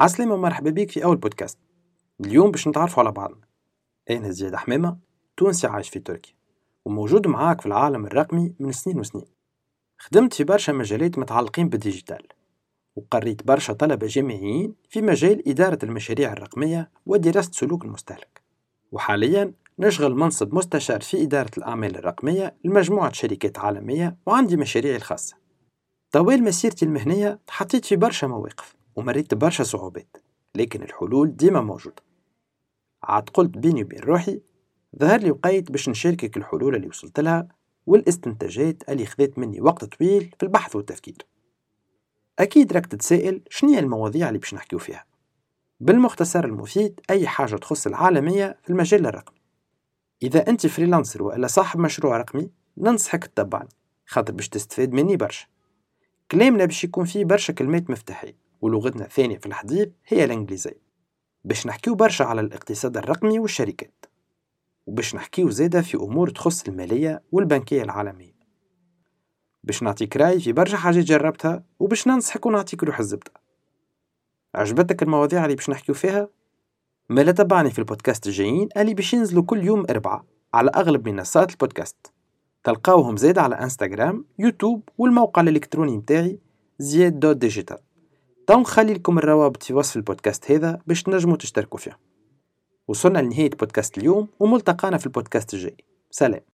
عسلامة ومرحبا بيك في أول بودكاست. اليوم باش نتعرفوا على بعضنا. أنا زياد حمامة تونسي عايش في تركيا وموجود معاك في العالم الرقمي من سنين وسنين. خدمت في برشا مجالات متعلقين بالديجيتال وقريت برشا طلبة جامعيين في مجال إدارة المشاريع الرقمية ودراسة سلوك المستهلك. وحاليا نشغل منصب مستشار في إدارة الأعمال الرقمية لمجموعة شركات عالمية وعندي مشاريعي الخاصة. طوال مسيرتي المهنية تحطيت في برشا مواقف. ومريت برشا صعوبات لكن الحلول ديما موجودة. عاد قلت بيني وبين روحي ظهر لي وقيت باش نشاركك الحلول اللي وصلت لها والاستنتاجات اللي خذت مني وقت طويل في البحث والتفكير. أكيد راك تتسائل شنية المواضيع اللي باش نحكيو فيها. بالمختصر المفيد أي حاجة تخص العالمية في المجال الرقمي. إذا أنت فريلانسر وإلا صاحب مشروع رقمي ننصحك تتبعني خاطر باش تستفاد مني برشا. كلامنا باش يكون فيه برشا كلمات مفتاحية. ولغتنا الثانية في الحديث هي الإنجليزية. باش نحكيو برشا على الاقتصاد الرقمي والشركات وباش نحكيو زادة في أمور تخص المالية والبنكية العالمية. باش نعطيك راي في برشا حاجات جربتها وباش ننصحك ونعطيك روح الزبدة. عجبتك المواضيع اللي باش نحكيو فيها؟ ما تبعني في البودكاست الجايين اللي باش ينزلوا كل يوم أربعة على أغلب منصات البودكاست. تلقاوهم زادة على إنستغرام يوتيوب والموقع الإلكتروني متاعي زياد dot digital. donc خلي لكم الروابط في وصف البودكاست هذا باش تنجموا تشتركوا فيه. وصلنا لنهاية بودكاست اليوم وملتقانا في البودكاست الجاي. سلام.